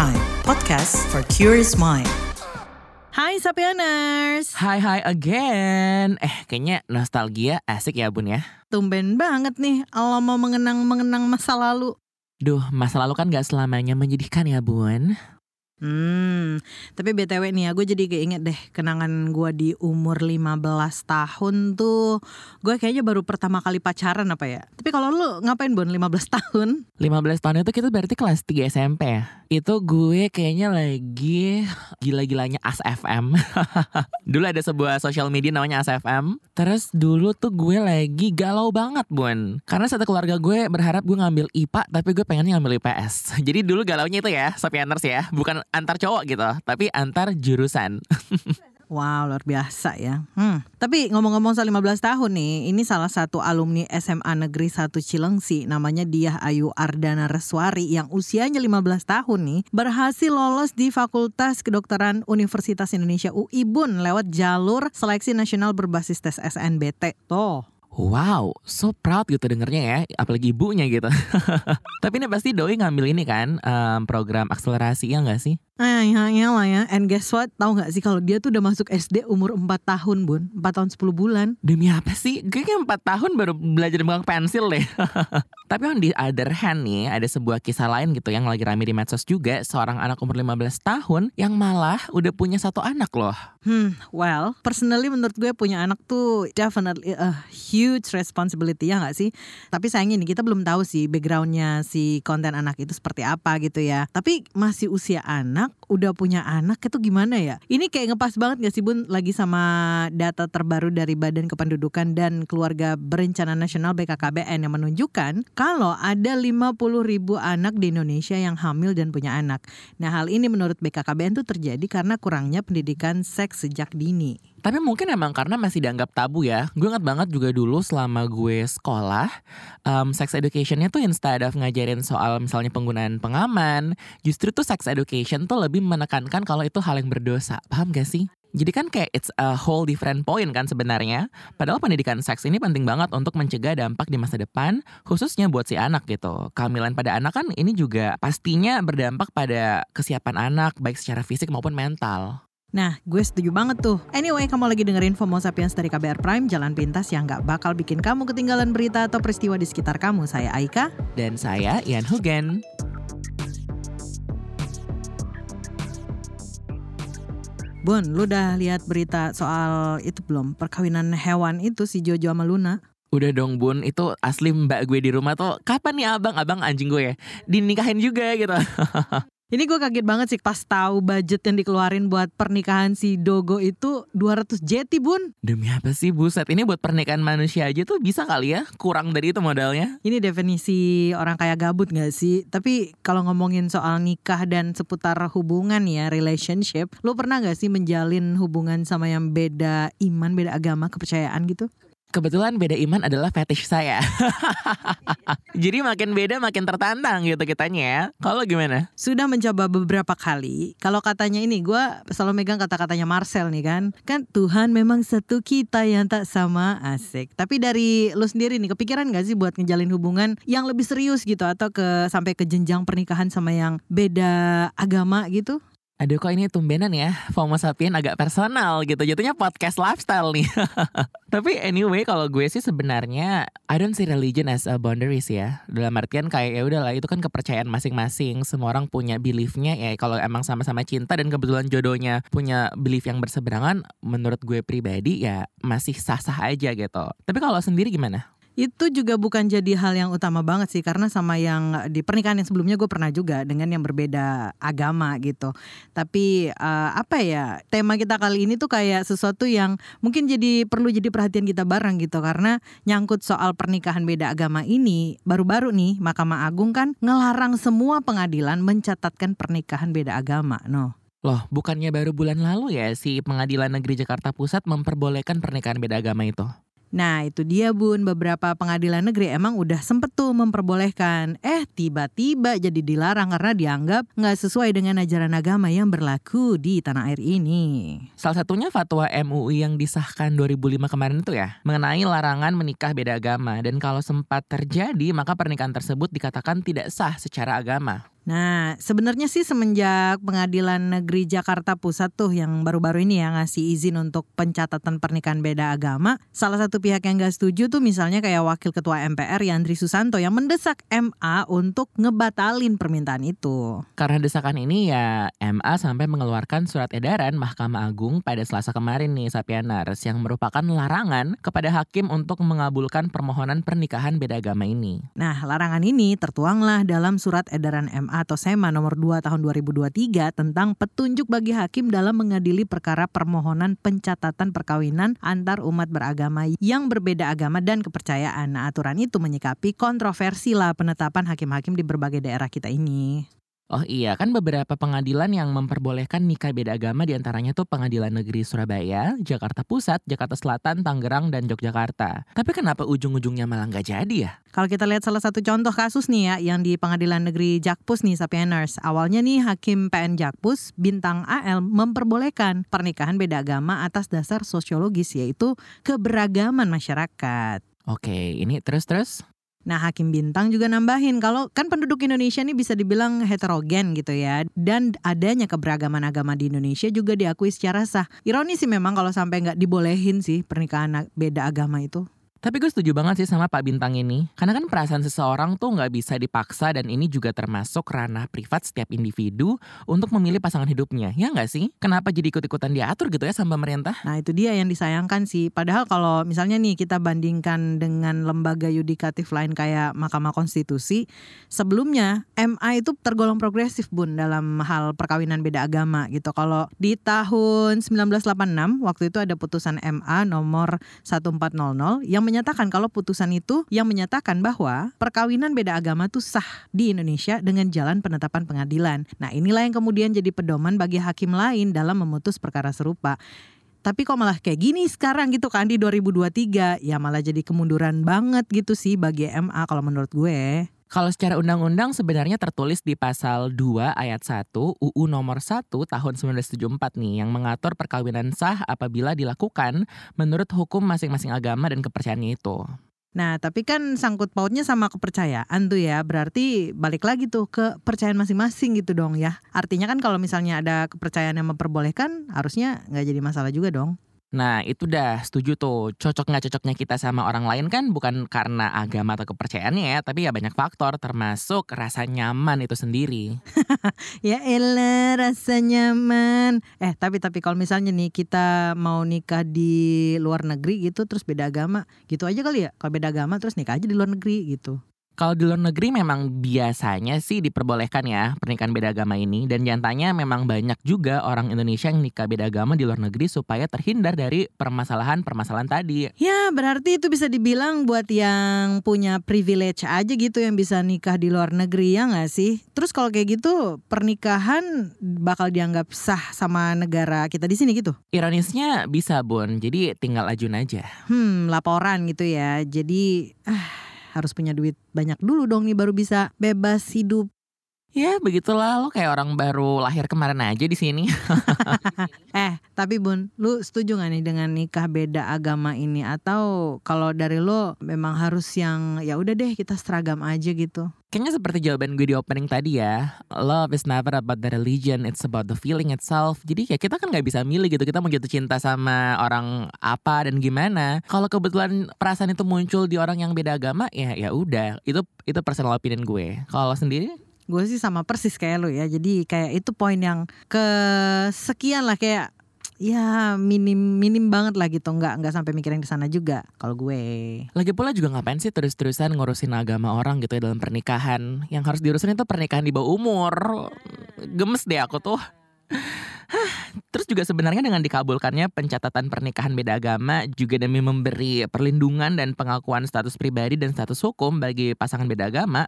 Prime, podcast for curious mind. Hai Sapieners, Hai hai again. Eh kayaknya nostalgia asik ya bun ya. tumben banget nih kalau mau mengenang-mengenang masa lalu. Duh masa lalu kan gak selamanya menyedihkan ya bun. Hmm, tapi BTW nih ya, gue jadi keinget deh kenangan gue di umur 15 tahun tuh. Gue kayaknya baru pertama kali pacaran apa ya. Tapi kalau lu ngapain Bon 15 tahun? 15 tahun itu kita berarti kelas 3 SMP ya. Itu gue kayaknya lagi gila-gilanya As FM. dulu ada sebuah social media namanya As FM. Terus dulu tuh gue lagi galau banget bun. Karena satu keluarga gue berharap gue ngambil IPA tapi gue pengennya ngambil IPS. Jadi dulu galaunya itu ya, Sapieners ya. Bukan antar cowok gitu, tapi antar jurusan. Wow, luar biasa ya. Hmm. Tapi ngomong-ngomong soal 15 tahun nih, ini salah satu alumni SMA Negeri 1 Cilengsi, namanya Diah Ayu Ardana Reswari yang usianya 15 tahun nih, berhasil lolos di Fakultas Kedokteran Universitas Indonesia UI Bun lewat jalur seleksi nasional berbasis tes SNBT. Tuh. Wow, so proud gitu dengernya ya, apalagi ibunya gitu. Tapi ini pasti Doi ngambil ini kan, em, program akselerasi ya nggak sih? Lah ya. And guess what? Tahu nggak sih kalau dia tuh udah masuk SD umur 4 tahun, Bun. 4 tahun 10 bulan. Demi apa sih? Gue kayak 4 tahun baru belajar megang pensil deh. Tapi on the other hand nih, ada sebuah kisah lain gitu yang lagi rame di medsos juga. Seorang anak umur 15 tahun yang malah udah punya satu anak loh. Hmm, well, personally menurut gue punya anak tuh definitely a huge responsibility ya nggak sih? Tapi sayangnya nih kita belum tahu sih backgroundnya si konten anak itu seperti apa gitu ya. Tapi masih usia anak, 막 udah punya anak itu gimana ya? Ini kayak ngepas banget gak sih Bun lagi sama data terbaru dari Badan Kependudukan dan Keluarga Berencana Nasional BKKBN yang menunjukkan kalau ada 50 ribu anak di Indonesia yang hamil dan punya anak. Nah hal ini menurut BKKBN tuh terjadi karena kurangnya pendidikan seks sejak dini. Tapi mungkin emang karena masih dianggap tabu ya. Gue ingat banget juga dulu selama gue sekolah, um, sex educationnya tuh instead of ngajarin soal misalnya penggunaan pengaman, justru tuh sex education tuh lebih menekankan kalau itu hal yang berdosa. Paham gak sih? Jadi kan kayak it's a whole different point kan sebenarnya. Padahal pendidikan seks ini penting banget untuk mencegah dampak di masa depan, khususnya buat si anak gitu. Kehamilan pada anak kan ini juga pastinya berdampak pada kesiapan anak, baik secara fisik maupun mental. Nah, gue setuju banget tuh. Anyway, kamu lagi dengerin FOMO Sapiens dari KBR Prime, jalan pintas yang gak bakal bikin kamu ketinggalan berita atau peristiwa di sekitar kamu. Saya Aika. Dan saya Ian Hugen. Bun, lu udah lihat berita soal itu belum? Perkawinan hewan itu si Jojo sama Luna. Udah dong bun, itu asli mbak gue di rumah tuh kapan nih abang, abang anjing gue ya dinikahin juga gitu. Ini gue kaget banget sih pas tahu budget yang dikeluarin buat pernikahan si Dogo itu 200 jeti bun. Demi apa sih buset, ini buat pernikahan manusia aja tuh bisa kali ya, kurang dari itu modalnya. Ini definisi orang kaya gabut gak sih? Tapi kalau ngomongin soal nikah dan seputar hubungan ya, relationship, lo pernah gak sih menjalin hubungan sama yang beda iman, beda agama, kepercayaan gitu? Kebetulan beda iman adalah fetish saya. Jadi makin beda makin tertantang gitu kitanya ya. Kalau gimana? Sudah mencoba beberapa kali. Kalau katanya ini, gue selalu megang kata-katanya Marcel nih kan. Kan Tuhan memang satu kita yang tak sama asik. Tapi dari lo sendiri nih, kepikiran gak sih buat ngejalin hubungan yang lebih serius gitu? Atau ke sampai ke jenjang pernikahan sama yang beda agama gitu? Aduh kok ini tumbenan ya, FOMO Sapien agak personal gitu. Jatuhnya podcast lifestyle nih. Tapi anyway kalau gue sih sebenarnya I don't see religion as a boundaries ya. Dalam artian kayak ya udahlah itu kan kepercayaan masing-masing. Semua orang punya beliefnya ya kalau emang sama-sama cinta dan kebetulan jodohnya punya belief yang berseberangan menurut gue pribadi ya masih sah-sah aja gitu. Tapi kalau sendiri gimana? Itu juga bukan jadi hal yang utama banget sih karena sama yang di pernikahan yang sebelumnya gue pernah juga dengan yang berbeda agama gitu. Tapi uh, apa ya tema kita kali ini tuh kayak sesuatu yang mungkin jadi perlu jadi perhatian kita bareng gitu karena nyangkut soal pernikahan beda agama ini baru-baru nih Mahkamah Agung kan ngelarang semua pengadilan mencatatkan pernikahan beda agama. No. Loh, bukannya baru bulan lalu ya si Pengadilan Negeri Jakarta Pusat memperbolehkan pernikahan beda agama itu? Nah itu dia bun. Beberapa pengadilan negeri emang udah sempet tuh memperbolehkan. Eh tiba-tiba jadi dilarang karena dianggap nggak sesuai dengan ajaran agama yang berlaku di tanah air ini. Salah satunya fatwa MUI yang disahkan 2005 kemarin itu ya Mengenai larangan menikah beda agama. Dan kalau sempat terjadi maka pernikahan tersebut dikatakan tidak sah secara agama Nah, sebenarnya sih semenjak Pengadilan Negeri Jakarta Pusat tuh yang baru-baru ini ya ngasih izin untuk pencatatan pernikahan beda agama, salah satu pihak yang gak setuju tuh misalnya kayak Wakil Ketua MPR Yandri Susanto yang mendesak MA untuk ngebatalin permintaan itu. Karena desakan ini ya MA sampai mengeluarkan surat edaran Mahkamah Agung pada Selasa kemarin nih Sapianars yang merupakan larangan kepada hakim untuk mengabulkan permohonan pernikahan beda agama ini. Nah, larangan ini tertuanglah dalam surat edaran MA atau SEMA nomor 2 tahun 2023 tentang petunjuk bagi hakim dalam mengadili perkara permohonan pencatatan perkawinan antar umat beragama yang berbeda agama dan kepercayaan. Nah, aturan itu menyikapi kontroversi lah penetapan hakim-hakim di berbagai daerah kita ini. Oh iya, kan beberapa pengadilan yang memperbolehkan nikah beda agama di antaranya tuh Pengadilan Negeri Surabaya, Jakarta Pusat, Jakarta Selatan, Tangerang, dan Yogyakarta. Tapi kenapa ujung-ujungnya malah nggak jadi ya? Kalau kita lihat salah satu contoh kasus nih ya, yang di Pengadilan Negeri Jakpus nih, Sapieners. Awalnya nih Hakim PN Jakpus, Bintang AL, memperbolehkan pernikahan beda agama atas dasar sosiologis, yaitu keberagaman masyarakat. Oke, ini terus-terus? Nah, Hakim Bintang juga nambahin kalau kan penduduk Indonesia ini bisa dibilang heterogen gitu ya. Dan adanya keberagaman agama di Indonesia juga diakui secara sah. Ironis sih memang kalau sampai nggak dibolehin sih pernikahan beda agama itu. Tapi gue setuju banget sih sama Pak Bintang ini. Karena kan perasaan seseorang tuh nggak bisa dipaksa dan ini juga termasuk ranah privat setiap individu untuk memilih pasangan hidupnya. Ya nggak sih? Kenapa jadi ikut-ikutan diatur gitu ya sama pemerintah? Nah itu dia yang disayangkan sih. Padahal kalau misalnya nih kita bandingkan dengan lembaga yudikatif lain kayak Mahkamah Konstitusi. Sebelumnya MA itu tergolong progresif bun dalam hal perkawinan beda agama gitu. Kalau di tahun 1986 waktu itu ada putusan MA nomor 1400 yang menyatakan kalau putusan itu yang menyatakan bahwa perkawinan beda agama itu sah di Indonesia dengan jalan penetapan pengadilan. Nah inilah yang kemudian jadi pedoman bagi hakim lain dalam memutus perkara serupa. Tapi kok malah kayak gini sekarang gitu kan di 2023 ya malah jadi kemunduran banget gitu sih bagi MA kalau menurut gue. Kalau secara undang-undang sebenarnya tertulis di pasal 2 ayat 1 UU nomor 1 tahun 1974 nih yang mengatur perkawinan sah apabila dilakukan menurut hukum masing-masing agama dan kepercayaannya itu. Nah, tapi kan sangkut pautnya sama kepercayaan tuh ya. Berarti balik lagi tuh ke kepercayaan masing-masing gitu dong ya. Artinya kan kalau misalnya ada kepercayaan yang memperbolehkan, harusnya nggak jadi masalah juga dong. Nah itu dah setuju tuh cocok nggak cocoknya kita sama orang lain kan bukan karena agama atau kepercayaannya ya tapi ya banyak faktor termasuk rasa nyaman itu sendiri. ya elah rasa nyaman. Eh tapi tapi kalau misalnya nih kita mau nikah di luar negeri gitu terus beda agama gitu aja kali ya kalau beda agama terus nikah aja di luar negeri gitu. Kalau di luar negeri memang biasanya sih diperbolehkan ya pernikahan beda agama ini dan nyatanya memang banyak juga orang Indonesia yang nikah beda agama di luar negeri supaya terhindar dari permasalahan-permasalahan tadi. Ya berarti itu bisa dibilang buat yang punya privilege aja gitu yang bisa nikah di luar negeri ya nggak sih? Terus kalau kayak gitu pernikahan bakal dianggap sah sama negara kita di sini gitu? Ironisnya bisa Bun, jadi tinggal ajuin aja. Hmm laporan gitu ya, jadi... Ah harus punya duit banyak dulu dong nih baru bisa bebas hidup. Ya begitulah. Lo kayak orang baru lahir kemarin aja di sini. eh tapi bun, lu setuju gak nih dengan nikah beda agama ini? Atau kalau dari lo memang harus yang ya udah deh kita seragam aja gitu? Kayaknya seperti jawaban gue di opening tadi ya. Love is never about the religion, it's about the feeling itself. Jadi ya kita kan gak bisa milih gitu. Kita mau jatuh cinta sama orang apa dan gimana. Kalau kebetulan perasaan itu muncul di orang yang beda agama Ya ya udah. Itu itu personal opinion gue. Kalau sendiri gue sih sama persis kayak lo ya. Jadi kayak itu poin yang kesekian lah kayak ya minim minim banget lah gitu. Nggak nggak sampai mikirin ke sana juga kalau gue. Lagi pula juga ngapain sih terus-terusan ngurusin agama orang gitu ya dalam pernikahan? Yang harus diurusin itu pernikahan di bawah umur. Gemes deh aku tuh Terus juga sebenarnya dengan dikabulkannya pencatatan pernikahan beda agama juga demi memberi perlindungan dan pengakuan status pribadi dan status hukum bagi pasangan beda agama.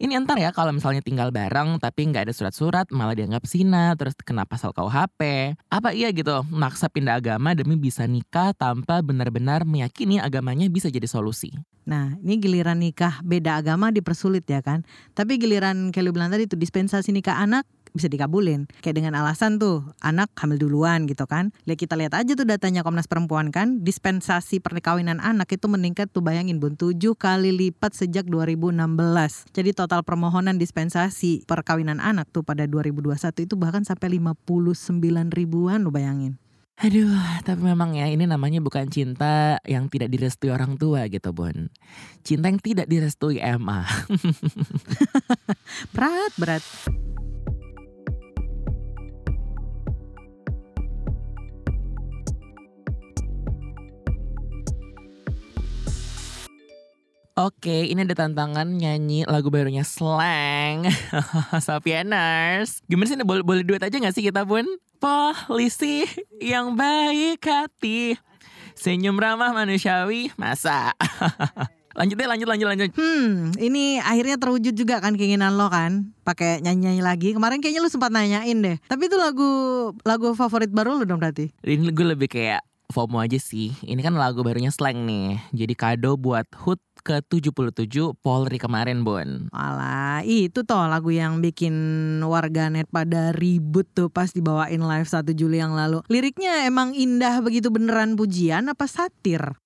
Ini entar ya kalau misalnya tinggal bareng tapi nggak ada surat-surat malah dianggap zina terus kena pasal KUHP. Apa iya gitu maksa pindah agama demi bisa nikah tanpa benar-benar meyakini agamanya bisa jadi solusi. Nah, ini giliran nikah beda agama dipersulit ya kan. Tapi giliran lu bilang tadi itu dispensasi nikah anak bisa dikabulin. Kayak dengan alasan tuh anak hamil duluan gitu kan. Lihat kita lihat aja tuh datanya Komnas Perempuan kan, dispensasi perkawinan anak itu meningkat tuh bayangin Bun 7 kali lipat sejak 2016. Jadi total permohonan dispensasi perkawinan anak tuh pada 2021 itu bahkan sampai 59 ribuan lo bayangin. Aduh, tapi memang ya ini namanya bukan cinta yang tidak direstui orang tua gitu, Bun. Cinta yang tidak direstui Emma. berat, berat. Oke, ini ada tantangan nyanyi lagu barunya Slang. Sapieners. Gimana sih, boleh, boleh duet aja gak sih kita pun? Polisi yang baik hati. Senyum ramah manusiawi, masa? lanjut deh, lanjut, lanjut, lanjut. Hmm, ini akhirnya terwujud juga kan keinginan lo kan, pakai nyanyi-nyanyi lagi. Kemarin kayaknya lu sempat nanyain deh. Tapi itu lagu lagu favorit baru lu dong berarti? Ini gue lebih kayak FOMO aja sih. Ini kan lagu barunya Slang nih. Jadi kado buat HUT ke-77 Polri kemarin, Bon. Alah, itu toh lagu yang bikin warganet pada ribut tuh pas dibawain live 1 Juli yang lalu. Liriknya emang indah begitu beneran pujian apa satir?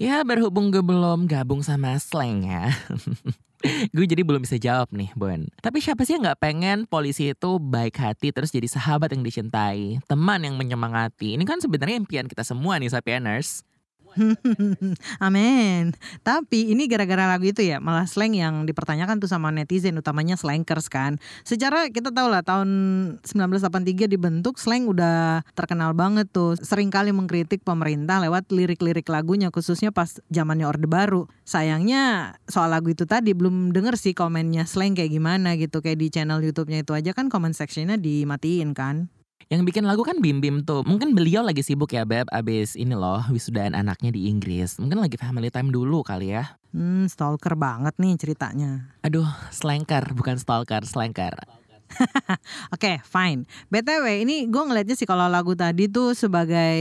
Ya berhubung gue belum gabung sama slang ya. gue jadi belum bisa jawab nih Bon Tapi siapa sih yang gak pengen polisi itu baik hati terus jadi sahabat yang dicintai Teman yang menyemangati Ini kan sebenarnya impian kita semua nih Sapieners Amin. Tapi ini gara-gara lagu itu ya, malah slang yang dipertanyakan tuh sama netizen, utamanya slankers kan. Secara kita tahu lah tahun 1983 dibentuk, slang udah terkenal banget tuh. Sering kali mengkritik pemerintah lewat lirik-lirik lagunya, khususnya pas zamannya Orde Baru. Sayangnya soal lagu itu tadi belum denger sih komennya slang kayak gimana gitu. Kayak di channel YouTube-nya itu aja kan comment sectionnya dimatiin kan. Yang bikin lagu kan Bim Bim tuh. Mungkin beliau lagi sibuk ya Beb abis ini loh wisudaan anaknya di Inggris. Mungkin lagi family time dulu kali ya. Hmm, stalker banget nih ceritanya. Aduh, slanker bukan stalker, slanker. Oke, okay, fine. BTW ini gue ngeliatnya sih kalau lagu tadi tuh sebagai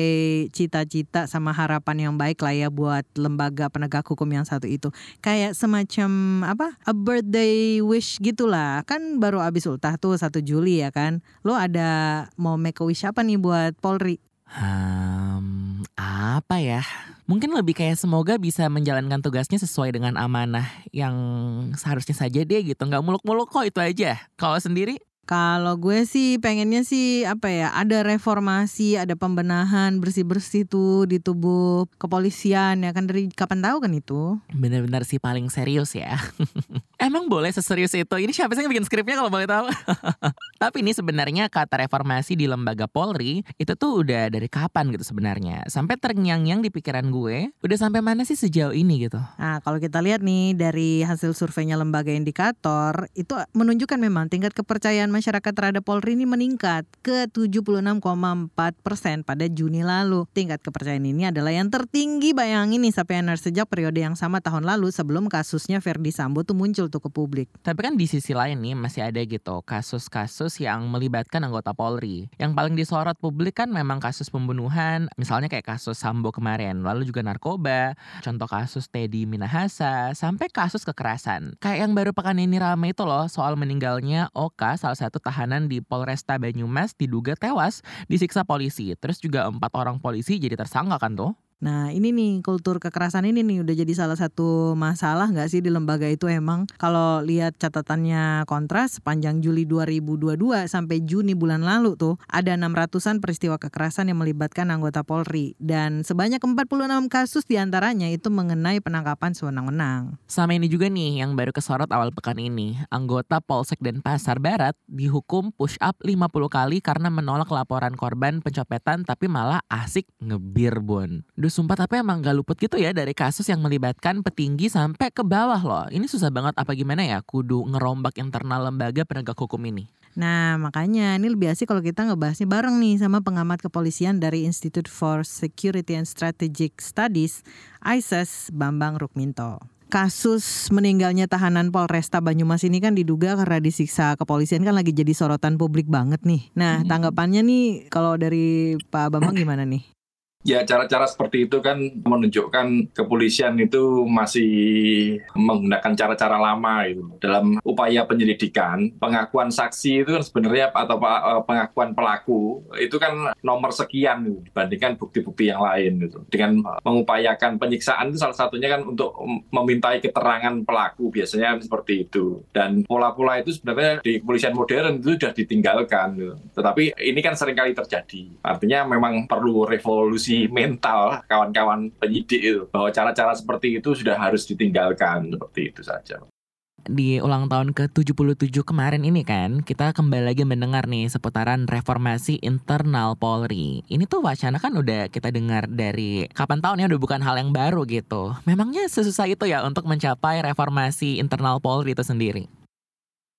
cita-cita sama harapan yang baik lah ya buat lembaga penegak hukum yang satu itu. Kayak semacam apa? A birthday wish gitulah. Kan baru abis ultah tuh satu Juli ya kan. Lo ada mau make a wish apa nih buat Polri? Hmm, apa ya? Mungkin lebih kayak semoga bisa menjalankan tugasnya sesuai dengan amanah yang seharusnya saja deh gitu. Nggak muluk-muluk kok itu aja. Kalau sendiri? Kalau gue sih pengennya sih apa ya ada reformasi, ada pembenahan bersih-bersih tuh di tubuh kepolisian ya kan dari kapan tahu kan itu? Bener-bener sih paling serius ya. Emang boleh seserius itu? Ini siapa sih yang bikin skripnya kalau boleh tahu? Tapi ini sebenarnya kata reformasi di lembaga Polri itu tuh udah dari kapan gitu sebenarnya. Sampai terngiang-ngiang di pikiran gue, udah sampai mana sih sejauh ini gitu? Nah kalau kita lihat nih dari hasil surveinya lembaga indikator itu menunjukkan memang tingkat kepercayaan masyarakat terhadap Polri ini meningkat ke 76,4 persen pada Juni lalu. Tingkat kepercayaan ini adalah yang tertinggi bayangin nih sampai sejak periode yang sama tahun lalu sebelum kasusnya Verdi Sambo tuh muncul tuh ke publik. Tapi kan di sisi lain nih masih ada gitu kasus-kasus yang melibatkan anggota Polri. Yang paling disorot publik kan memang kasus pembunuhan, misalnya kayak kasus Sambo kemarin, lalu juga narkoba, contoh kasus Teddy Minahasa, sampai kasus kekerasan. Kayak yang baru pekan ini rame itu loh soal meninggalnya Oka, salah satu satu tahanan di Polresta Banyumas diduga tewas disiksa polisi. Terus juga empat orang polisi jadi tersangka kan tuh. Nah ini nih kultur kekerasan ini nih udah jadi salah satu masalah nggak sih di lembaga itu emang kalau lihat catatannya kontras sepanjang Juli 2022 sampai Juni bulan lalu tuh ada 600-an peristiwa kekerasan yang melibatkan anggota Polri dan sebanyak 46 kasus di antaranya itu mengenai penangkapan sewenang-wenang. Sama ini juga nih yang baru kesorot awal pekan ini anggota Polsek dan Pasar Barat dihukum push up 50 kali karena menolak laporan korban pencopetan tapi malah asik ngebir bon. Aduh sumpah tapi emang gak luput gitu ya dari kasus yang melibatkan petinggi sampai ke bawah loh. Ini susah banget apa gimana ya kudu ngerombak internal lembaga penegak hukum ini. Nah makanya ini lebih asik kalau kita ngebahasnya bareng nih sama pengamat kepolisian dari Institute for Security and Strategic Studies, ISIS, Bambang Rukminto kasus meninggalnya tahanan Polresta Banyumas ini kan diduga karena disiksa kepolisian kan lagi jadi sorotan publik banget nih. Nah, tanggapannya nih kalau dari Pak Bambang gimana nih? Ya, cara-cara seperti itu kan menunjukkan kepolisian itu masih menggunakan cara-cara lama itu dalam upaya penyelidikan. Pengakuan saksi itu kan sebenarnya atau eh, pengakuan pelaku itu kan nomor sekian gitu, dibandingkan bukti-bukti yang lain gitu. Dengan mengupayakan penyiksaan itu salah satunya kan untuk memintai keterangan pelaku biasanya seperti itu. Dan pola-pola itu sebenarnya di kepolisian modern itu sudah ditinggalkan gitu. Tetapi ini kan sering kali terjadi. Artinya memang perlu revolusi mental kawan-kawan penyidik itu bahwa cara-cara seperti itu sudah harus ditinggalkan seperti itu saja di ulang tahun ke-77 kemarin ini kan kita kembali lagi mendengar nih seputaran reformasi internal Polri. Ini tuh wacana kan udah kita dengar dari kapan tahun ya udah bukan hal yang baru gitu. Memangnya sesusah itu ya untuk mencapai reformasi internal Polri itu sendiri?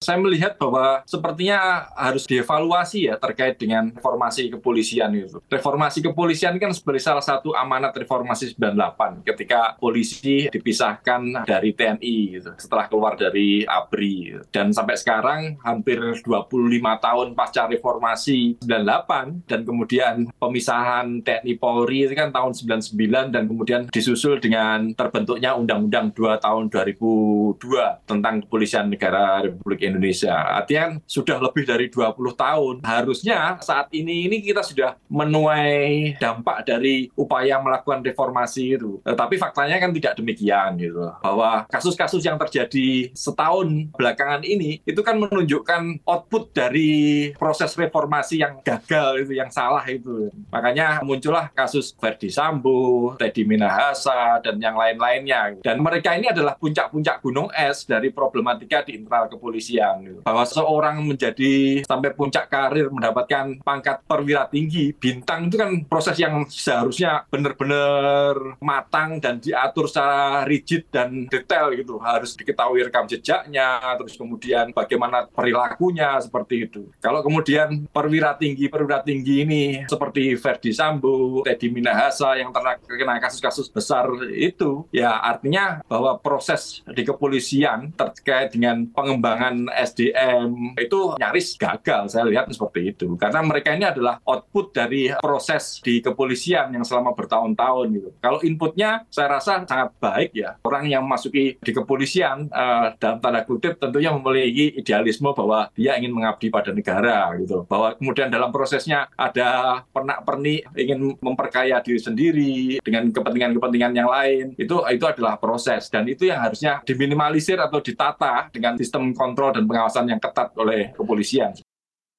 Saya melihat bahwa sepertinya harus dievaluasi ya terkait dengan reformasi kepolisian itu. Reformasi kepolisian kan sebagai salah satu amanat reformasi 98 ketika polisi dipisahkan dari TNI gitu, setelah keluar dari ABRI. Dan sampai sekarang hampir 25 tahun pasca reformasi 98 dan kemudian pemisahan TNI Polri itu kan tahun 99 dan kemudian disusul dengan terbentuknya Undang-Undang 2 tahun 2002 tentang Kepolisian Negara Republik Indonesia. Artinya kan sudah lebih dari 20 tahun. Harusnya saat ini ini kita sudah menuai dampak dari upaya melakukan reformasi itu. Tapi faktanya kan tidak demikian gitu. Bahwa kasus-kasus yang terjadi setahun belakangan ini itu kan menunjukkan output dari proses reformasi yang gagal itu, yang salah itu. Makanya muncullah kasus Verdi Sambo, Teddy Minahasa, dan yang lain-lainnya. Dan mereka ini adalah puncak-puncak gunung es dari problematika di internal kepolisian gitu. bahwa seorang menjadi sampai puncak karir mendapatkan pangkat perwira tinggi bintang itu kan proses yang seharusnya benar-benar matang dan diatur secara rigid dan detail gitu harus diketahui rekam jejaknya terus kemudian bagaimana perilakunya seperti itu kalau kemudian perwira tinggi perwira tinggi ini seperti Ferdi Sambo Teddy Minahasa yang terkena kasus-kasus besar itu ya artinya bahwa proses di kepolisian terkait dengan pengembangan SDM itu nyaris gagal. Saya lihat seperti itu. Karena mereka ini adalah output dari proses di kepolisian yang selama bertahun-tahun gitu. Kalau inputnya saya rasa sangat baik ya. Orang yang masuki di kepolisian uh, dalam tanda kutip tentunya memiliki idealisme bahwa dia ingin mengabdi pada negara gitu. Bahwa kemudian dalam prosesnya ada pernak-pernik ingin memperkaya diri sendiri dengan kepentingan-kepentingan yang lain. Itu itu adalah proses. Dan itu yang harusnya diminimalisir atau ditata dengan sistem kontrol pengawasan yang ketat oleh kepolisian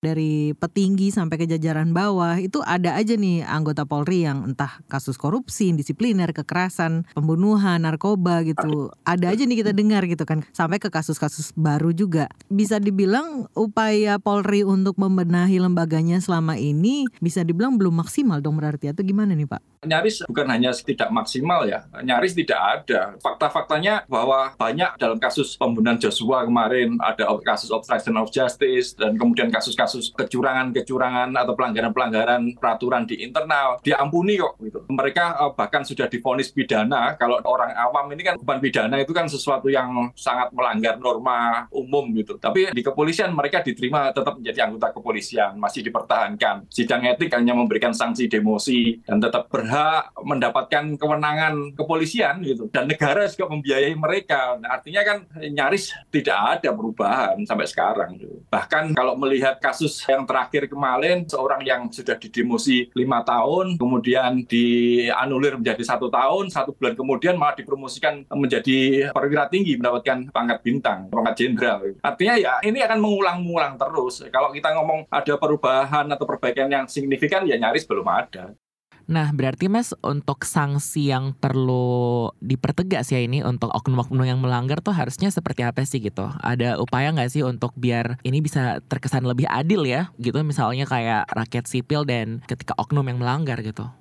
dari petinggi sampai ke jajaran bawah itu ada aja nih anggota Polri yang entah kasus korupsi, disipliner, kekerasan, pembunuhan, narkoba gitu. Ada aja nih kita dengar gitu kan sampai ke kasus-kasus baru juga. Bisa dibilang upaya Polri untuk membenahi lembaganya selama ini bisa dibilang belum maksimal dong berarti atau gimana nih Pak? Nyaris bukan hanya tidak maksimal ya, nyaris tidak ada. Fakta-faktanya bahwa banyak dalam kasus pembunuhan Joshua kemarin ada kasus obstruction of justice dan kemudian kasus-kasus kecurangan-kecurangan atau pelanggaran-pelanggaran peraturan di internal diampuni kok gitu. Mereka eh, bahkan sudah difonis pidana. Kalau orang awam ini kan beban pidana itu kan sesuatu yang sangat melanggar norma umum gitu. Tapi di kepolisian mereka diterima tetap menjadi anggota kepolisian, masih dipertahankan. Sidang etik hanya memberikan sanksi demosi dan tetap ber berhak mendapatkan kewenangan kepolisian gitu dan negara juga membiayai mereka. Nah, artinya kan nyaris tidak ada perubahan sampai sekarang. Gitu. Bahkan kalau melihat kasus yang terakhir kemarin seorang yang sudah didemosi lima tahun kemudian dianulir menjadi satu tahun satu bulan kemudian malah dipromosikan menjadi perwira tinggi mendapatkan pangkat bintang pangkat jenderal. Artinya ya ini akan mengulang-ulang terus. Kalau kita ngomong ada perubahan atau perbaikan yang signifikan ya nyaris belum ada. Nah, berarti Mas untuk sanksi yang perlu dipertegas ya ini untuk oknum-oknum yang melanggar tuh harusnya seperti apa sih gitu? Ada upaya nggak sih untuk biar ini bisa terkesan lebih adil ya gitu misalnya kayak rakyat sipil dan ketika oknum yang melanggar gitu?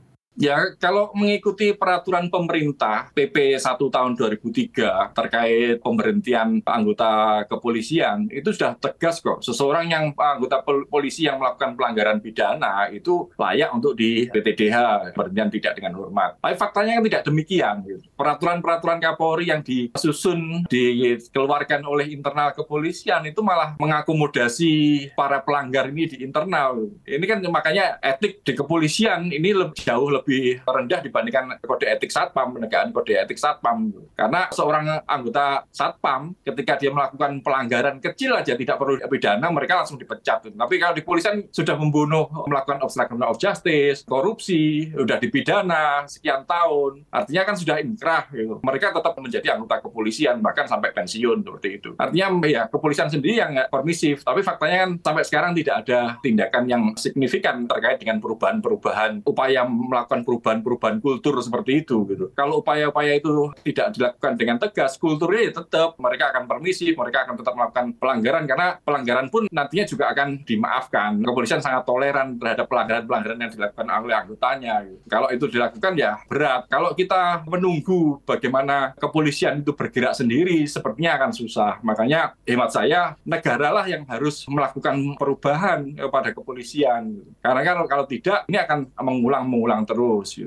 Ya, kalau mengikuti peraturan pemerintah PP 1 tahun 2003 terkait pemberhentian anggota kepolisian, itu sudah tegas kok. Seseorang yang anggota polisi yang melakukan pelanggaran pidana itu layak untuk di PTDH, pemberhentian tidak dengan hormat. Tapi faktanya kan tidak demikian. Gitu. Peraturan-peraturan Kapolri yang disusun, dikeluarkan oleh internal kepolisian itu malah mengakomodasi para pelanggar ini di internal. Ini kan makanya etik di kepolisian ini lebih jauh lebih lebih rendah dibandingkan kode etik satpam, penegakan kode etik satpam. Karena seorang anggota satpam ketika dia melakukan pelanggaran kecil aja tidak perlu pidana, mereka langsung dipecat. Tapi kalau di polisian sudah membunuh, melakukan obstruction of justice, korupsi, sudah dipidana sekian tahun, artinya kan sudah inkrah. Gitu. Mereka tetap menjadi anggota kepolisian bahkan sampai pensiun seperti itu. Artinya ya kepolisian sendiri yang permisif, tapi faktanya kan sampai sekarang tidak ada tindakan yang signifikan terkait dengan perubahan-perubahan upaya melakukan perubahan-perubahan kultur seperti itu gitu. Kalau upaya-upaya itu tidak dilakukan dengan tegas, kulturnya ya tetap mereka akan permisi, mereka akan tetap melakukan pelanggaran karena pelanggaran pun nantinya juga akan dimaafkan. Kepolisian sangat toleran terhadap pelanggaran-pelanggaran yang dilakukan oleh anggotanya. Gitu. Kalau itu dilakukan ya berat. Kalau kita menunggu bagaimana kepolisian itu bergerak sendiri, sepertinya akan susah. Makanya hemat saya negaralah yang harus melakukan perubahan kepada kepolisian. Karena kan kalau tidak ini akan mengulang-mengulang terus.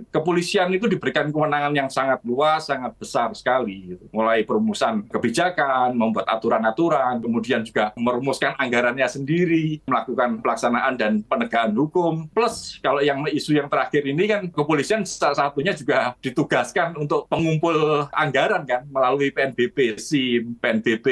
Kepolisian itu diberikan kewenangan yang sangat luas, sangat besar sekali. Mulai perumusan kebijakan, membuat aturan-aturan, kemudian juga merumuskan anggarannya sendiri, melakukan pelaksanaan dan penegakan hukum. Plus kalau yang isu yang terakhir ini kan kepolisian salah satunya juga ditugaskan untuk pengumpul anggaran kan melalui PNBP, SIM, PNBP,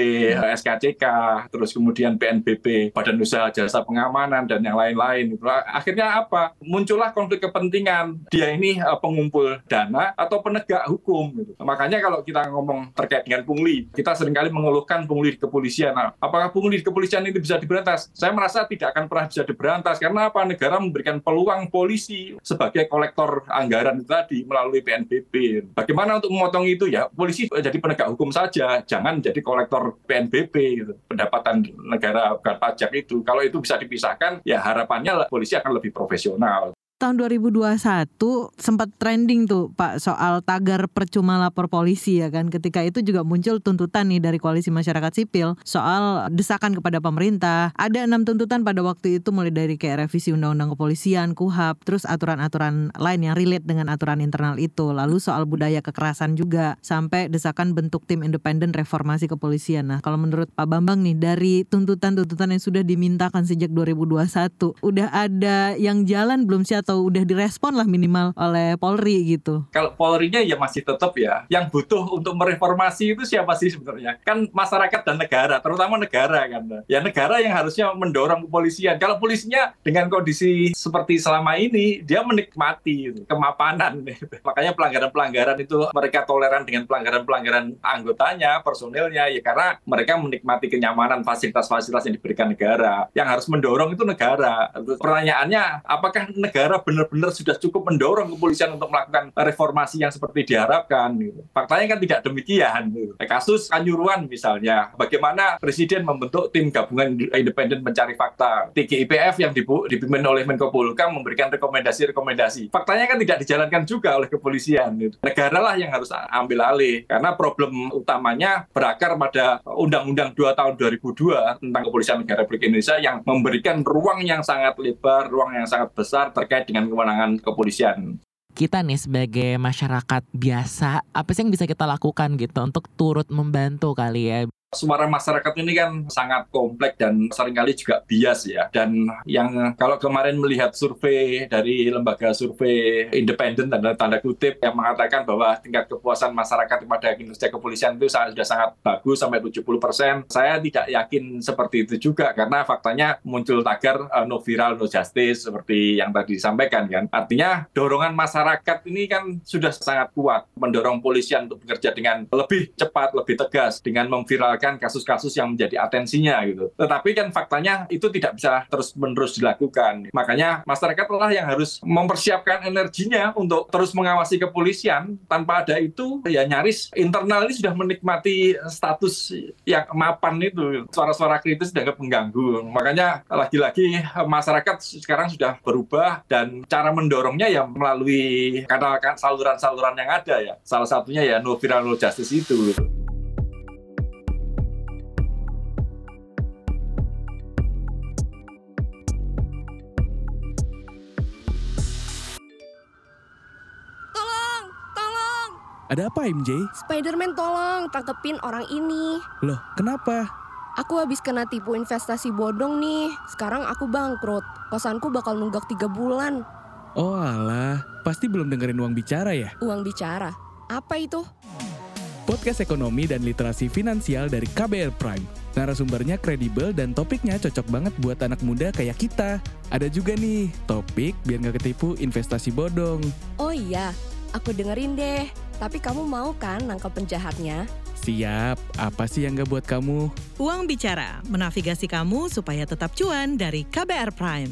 SKCK, terus kemudian PNBP, Badan Usaha Jasa Pengamanan dan yang lain-lain. Akhirnya apa? Muncullah konflik kepentingan. Dia ini uh, pengumpul dana atau penegak hukum. Gitu. Makanya kalau kita ngomong terkait dengan pungli, kita sering kali mengeluhkan pungli di kepolisian. Nah, apakah pungli di kepolisian ini bisa diberantas? Saya merasa tidak akan pernah bisa diberantas karena apa? Negara memberikan peluang polisi sebagai kolektor anggaran tadi melalui PNBP. Bagaimana untuk memotong itu ya? Polisi jadi penegak hukum saja, jangan jadi kolektor PNBP gitu. Pendapatan negara bukan pajak itu. Kalau itu bisa dipisahkan, ya harapannya polisi akan lebih profesional tahun 2021 sempat trending tuh Pak soal tagar percuma lapor polisi ya kan. Ketika itu juga muncul tuntutan nih dari koalisi masyarakat sipil soal desakan kepada pemerintah. Ada enam tuntutan pada waktu itu mulai dari kayak revisi undang-undang kepolisian, KUHAP, terus aturan-aturan lain yang relate dengan aturan internal itu. Lalu soal budaya kekerasan juga sampai desakan bentuk tim independen reformasi kepolisian. Nah, kalau menurut Pak Bambang nih dari tuntutan-tuntutan yang sudah dimintakan sejak 2021, udah ada yang jalan belum sih atau udah direspon lah minimal oleh Polri gitu? Kalau Polri-nya ya masih tetap ya. Yang butuh untuk mereformasi itu siapa sih sebenarnya? Kan masyarakat dan negara, terutama negara kan. Ya negara yang harusnya mendorong kepolisian. Kalau polisinya dengan kondisi seperti selama ini, dia menikmati kemapanan. Makanya pelanggaran-pelanggaran itu mereka toleran dengan pelanggaran-pelanggaran anggotanya, personilnya, ya karena mereka menikmati kenyamanan fasilitas-fasilitas yang diberikan negara. Yang harus mendorong itu negara. Pertanyaannya, apakah negara benar-benar sudah cukup mendorong kepolisian untuk melakukan reformasi yang seperti diharapkan. Gitu. Faktanya kan tidak demikian. Gitu. Kasus Kanjuruan misalnya, bagaimana Presiden membentuk tim gabungan independen mencari fakta. TGIPF yang dipimpin oleh Menko Polhukam memberikan rekomendasi-rekomendasi. Faktanya kan tidak dijalankan juga oleh kepolisian. Gitu. Negara lah yang harus ambil alih. Karena problem utamanya berakar pada Undang-Undang 2 tahun 2002 tentang kepolisian negara Republik Indonesia yang memberikan ruang yang sangat lebar, ruang yang sangat besar terkait dengan kewenangan kepolisian. Kita nih sebagai masyarakat biasa apa sih yang bisa kita lakukan gitu untuk turut membantu kali ya suara masyarakat ini kan sangat kompleks dan sering kali juga bias ya. Dan yang kalau kemarin melihat survei dari lembaga survei independen tanda tanda kutip yang mengatakan bahwa tingkat kepuasan masyarakat kepada kinerja kepolisian itu sudah sangat bagus sampai 70 persen. Saya tidak yakin seperti itu juga karena faktanya muncul tagar uh, no viral no justice seperti yang tadi disampaikan kan. Artinya dorongan masyarakat ini kan sudah sangat kuat mendorong polisian untuk bekerja dengan lebih cepat, lebih tegas dengan memviral memviralkan kasus-kasus yang menjadi atensinya gitu. Tetapi kan faktanya itu tidak bisa terus-menerus dilakukan. Makanya masyarakat lah yang harus mempersiapkan energinya untuk terus mengawasi kepolisian. Tanpa ada itu ya nyaris internal ini sudah menikmati status yang mapan itu. Suara-suara kritis dianggap mengganggu. Makanya lagi-lagi masyarakat sekarang sudah berubah dan cara mendorongnya ya melalui kanal saluran-saluran yang ada ya. Salah satunya ya no viral no justice itu. Ada apa MJ? Spiderman tolong tangkepin orang ini. Loh, kenapa? Aku habis kena tipu investasi bodong nih. Sekarang aku bangkrut. Kosanku bakal nunggak tiga bulan. Oh alah, pasti belum dengerin uang bicara ya? Uang bicara. Apa itu? Podcast ekonomi dan literasi finansial dari KBR Prime. Narasumbernya kredibel dan topiknya cocok banget buat anak muda kayak kita. Ada juga nih, topik biar nggak ketipu investasi bodong. Oh iya, aku dengerin deh. Tapi kamu mau kan nangkep penjahatnya? Siap, apa sih yang nggak buat kamu? Uang Bicara, menavigasi kamu supaya tetap cuan dari KBR Prime.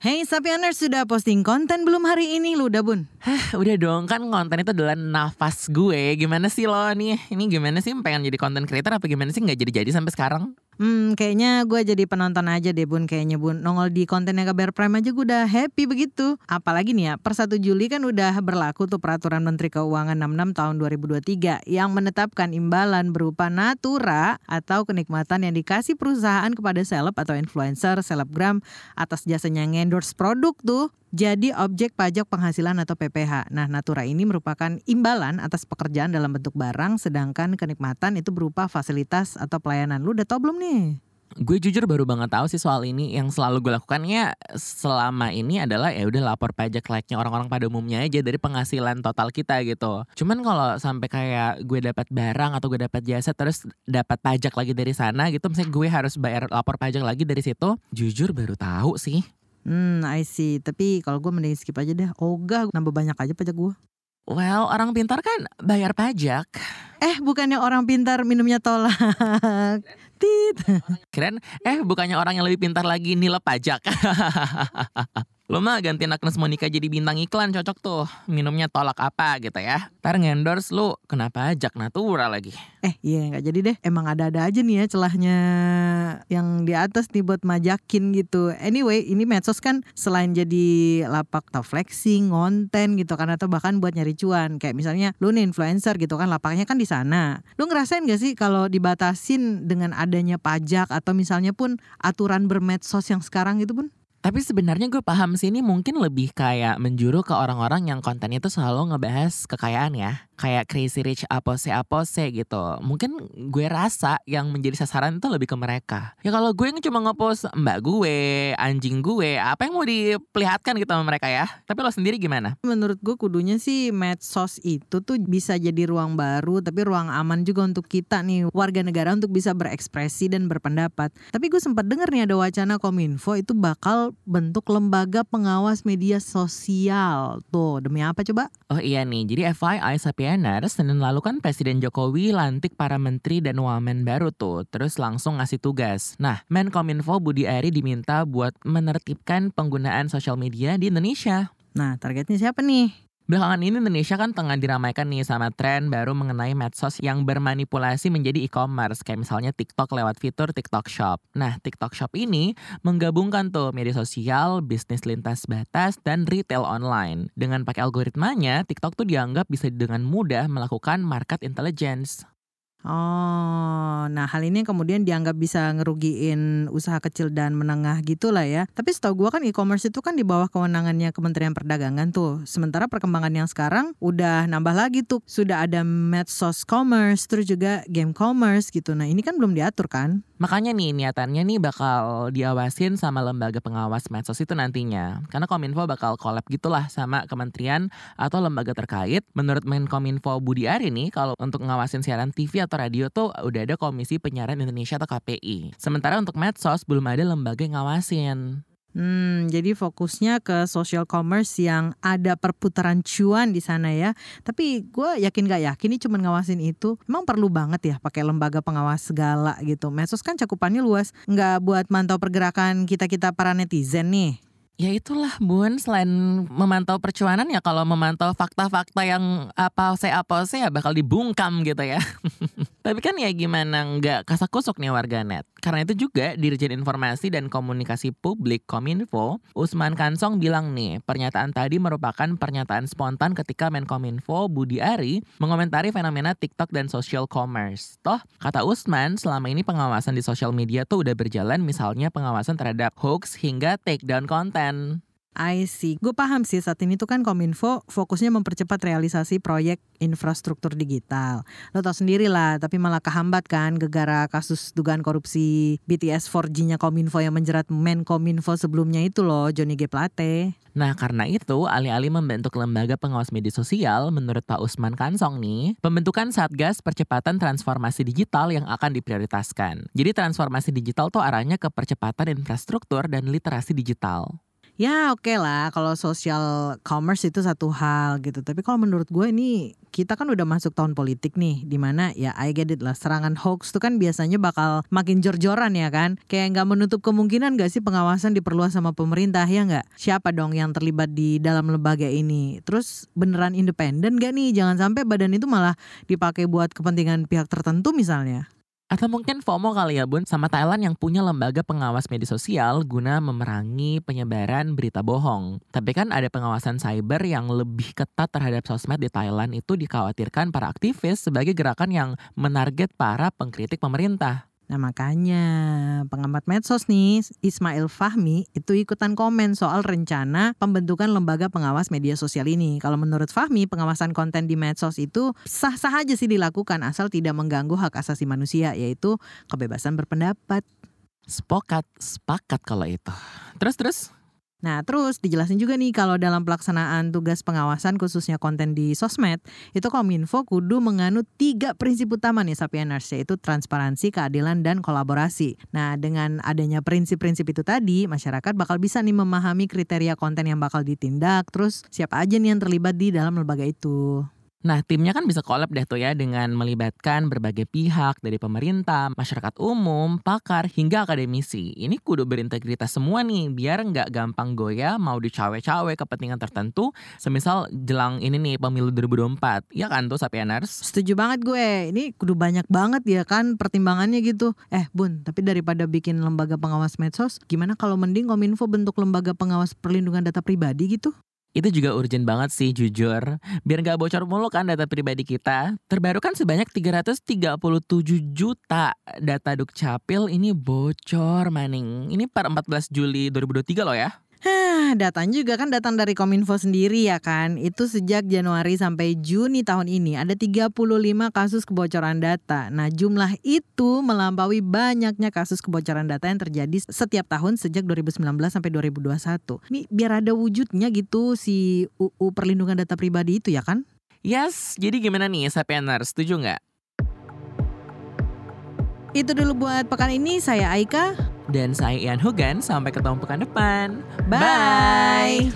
Hey Sapieners sudah posting konten belum hari ini lu udah bun? Hah, udah dong kan konten itu adalah nafas gue. Gimana sih lo nih? Ini gimana sih pengen jadi content creator apa gimana sih nggak jadi-jadi sampai sekarang? Hmm kayaknya gue jadi penonton aja deh bun kayaknya bun Nongol di kontennya KBR Prime aja gue udah happy begitu Apalagi nih ya per 1 Juli kan udah berlaku tuh peraturan Menteri Keuangan 66 tahun 2023 Yang menetapkan imbalan berupa natura atau kenikmatan yang dikasih perusahaan kepada seleb atau influencer, selebgram atas jasanya endorse produk tuh jadi objek pajak penghasilan atau PPH. Nah, natura ini merupakan imbalan atas pekerjaan dalam bentuk barang, sedangkan kenikmatan itu berupa fasilitas atau pelayanan. Lu udah tau belum nih? Gue jujur baru banget tahu sih soal ini. Yang selalu gue lakukannya selama ini adalah ya udah lapor pajak like-nya orang-orang pada umumnya aja dari penghasilan total kita gitu. Cuman kalau sampai kayak gue dapat barang atau gue dapat jasa terus dapat pajak lagi dari sana gitu, misalnya gue harus bayar lapor pajak lagi dari situ, jujur baru tahu sih. Hmm, I see. Tapi kalau gue mending skip aja deh. Ogah, nambah banyak aja pajak gue. Well, orang pintar kan bayar pajak. Eh, bukannya orang pintar minumnya tolak. Tit. Keren, eh bukannya orang yang lebih pintar lagi nilai pajak. Lo mah gantiin Agnes Monica jadi bintang iklan cocok tuh. Minumnya tolak apa gitu ya. Ntar ngendorse lu kena pajak natura lagi. Eh, iya nggak jadi deh. Emang ada-ada aja nih ya celahnya yang di atas nih buat majakin gitu. Anyway, ini medsos kan selain jadi lapak atau flexing, konten gitu kan atau bahkan buat nyari cuan. Kayak misalnya lu nih influencer gitu kan lapaknya kan di sana. Lu ngerasain gak sih kalau dibatasin dengan adanya pajak atau misalnya pun aturan bermedsos yang sekarang gitu pun? Tapi sebenarnya gue paham sih ini mungkin lebih kayak menjuru ke orang-orang yang kontennya tuh selalu ngebahas kekayaan ya. Kayak crazy rich apose-apose gitu. Mungkin gue rasa yang menjadi sasaran itu lebih ke mereka. Ya kalau gue cuma ngepost mbak gue, anjing gue, apa yang mau diperlihatkan gitu sama mereka ya. Tapi lo sendiri gimana? Menurut gue kudunya sih medsos itu tuh bisa jadi ruang baru tapi ruang aman juga untuk kita nih warga negara untuk bisa berekspresi dan berpendapat. Tapi gue sempat denger nih ada wacana Kominfo itu bakal bentuk lembaga pengawas media sosial. Tuh, demi apa coba? Oh iya nih, jadi FYI Sapieners, Senin lalu kan Presiden Jokowi lantik para menteri dan wamen baru tuh, terus langsung ngasih tugas. Nah, Menkominfo Budi Ari diminta buat menertibkan penggunaan sosial media di Indonesia. Nah, targetnya siapa nih? Belakangan ini Indonesia kan tengah diramaikan nih sama tren baru mengenai medsos yang bermanipulasi menjadi e-commerce kayak misalnya TikTok lewat fitur TikTok Shop. Nah, TikTok Shop ini menggabungkan tuh media sosial, bisnis lintas batas, dan retail online. Dengan pakai algoritmanya, TikTok tuh dianggap bisa dengan mudah melakukan market intelligence. Oh, nah hal ini kemudian dianggap bisa ngerugiin usaha kecil dan menengah gitulah ya. Tapi setahu gua kan e-commerce itu kan di bawah kewenangannya Kementerian Perdagangan tuh. Sementara perkembangan yang sekarang udah nambah lagi tuh. Sudah ada medsos commerce, terus juga game commerce gitu. Nah ini kan belum diatur kan? Makanya nih niatannya nih bakal diawasin sama lembaga pengawas medsos itu nantinya. Karena Kominfo bakal collab gitulah sama kementerian atau lembaga terkait. Menurut Menkominfo Budi Ari nih kalau untuk ngawasin siaran TV atau radio tuh udah ada Komisi Penyiaran Indonesia atau KPI. Sementara untuk medsos belum ada lembaga yang ngawasin. Hmm, jadi fokusnya ke social commerce yang ada perputaran cuan di sana ya. Tapi gue yakin gak yakin ini cuma ngawasin itu. Emang perlu banget ya pakai lembaga pengawas segala gitu. Medsos kan cakupannya luas. Nggak buat mantau pergerakan kita-kita para netizen nih. Ya itulah Bun, selain memantau percuanan ya kalau memantau fakta-fakta yang apa saya apa saya bakal dibungkam gitu ya. Tapi kan ya gimana nggak kasak kusuk nih warganet. Karena itu juga Dirjen Informasi dan Komunikasi Publik Kominfo, Usman Kansong bilang nih, pernyataan tadi merupakan pernyataan spontan ketika Menkominfo Budi Ari mengomentari fenomena TikTok dan social commerce. Toh, kata Usman, selama ini pengawasan di sosial media tuh udah berjalan misalnya pengawasan terhadap hoax hingga take down konten. I see. Gue paham sih saat ini tuh kan Kominfo fokusnya mempercepat realisasi proyek infrastruktur digital. Lo tau sendiri lah, tapi malah kehambat kan gegara kasus dugaan korupsi BTS 4G-nya Kominfo yang menjerat Menkominfo sebelumnya itu loh, Johnny G. Plate. Nah karena itu alih-alih membentuk lembaga pengawas media sosial menurut Pak Usman Kansong nih pembentukan Satgas Percepatan Transformasi Digital yang akan diprioritaskan. Jadi transformasi digital tuh arahnya ke percepatan infrastruktur dan literasi digital. Ya oke lah kalau social commerce itu satu hal gitu. Tapi kalau menurut gue ini kita kan udah masuk tahun politik nih. Di mana ya I get it lah serangan hoax tuh kan biasanya bakal makin jor-joran ya kan. Kayak nggak menutup kemungkinan gak sih pengawasan diperluas sama pemerintah ya nggak? Siapa dong yang terlibat di dalam lembaga ini? Terus beneran independen gak nih? Jangan sampai badan itu malah dipakai buat kepentingan pihak tertentu misalnya. Atau mungkin FOMO kali ya bun sama Thailand yang punya lembaga pengawas media sosial guna memerangi penyebaran berita bohong. Tapi kan ada pengawasan cyber yang lebih ketat terhadap sosmed di Thailand itu dikhawatirkan para aktivis sebagai gerakan yang menarget para pengkritik pemerintah. Nah makanya pengamat medsos nih Ismail Fahmi itu ikutan komen soal rencana pembentukan lembaga pengawas media sosial ini. Kalau menurut Fahmi pengawasan konten di medsos itu sah-sah aja sih dilakukan asal tidak mengganggu hak asasi manusia yaitu kebebasan berpendapat. Sepakat, sepakat kalau itu. Terus terus Nah, terus dijelasin juga nih kalau dalam pelaksanaan tugas pengawasan khususnya konten di sosmed, itu Kominfo kudu menganut tiga prinsip utama nih Sapieners, yaitu transparansi, keadilan, dan kolaborasi. Nah, dengan adanya prinsip-prinsip itu tadi, masyarakat bakal bisa nih memahami kriteria konten yang bakal ditindak, terus siapa aja nih yang terlibat di dalam lembaga itu. Nah, timnya kan bisa collab deh tuh ya dengan melibatkan berbagai pihak dari pemerintah, masyarakat umum, pakar, hingga akademisi. Ini kudu berintegritas semua nih, biar nggak gampang goyah mau dicawe-cawe kepentingan tertentu, semisal jelang ini nih pemilu 2024. Ya kan tuh Sapieners? Setuju banget gue. Ini kudu banyak banget ya kan pertimbangannya gitu. Eh bun, tapi daripada bikin lembaga pengawas medsos, gimana kalau mending Kominfo bentuk lembaga pengawas perlindungan data pribadi gitu? Itu juga urgent banget sih jujur. Biar nggak bocor mulu kan data pribadi kita. Terbaru kan sebanyak 337 juta data Dukcapil ini bocor maning. Ini per 14 Juli 2023 loh ya. Hah, datanya juga kan datang dari Kominfo sendiri ya kan. Itu sejak Januari sampai Juni tahun ini ada 35 kasus kebocoran data. Nah, jumlah itu melampaui banyaknya kasus kebocoran data yang terjadi setiap tahun sejak 2019 sampai 2021. Ini biar ada wujudnya gitu si UU perlindungan data pribadi itu ya kan? Yes, jadi gimana nih Sapieners, setuju nggak? Itu dulu buat pekan ini saya Aika. Dan saya Ian Hogan, sampai ketemu pekan depan. Bye.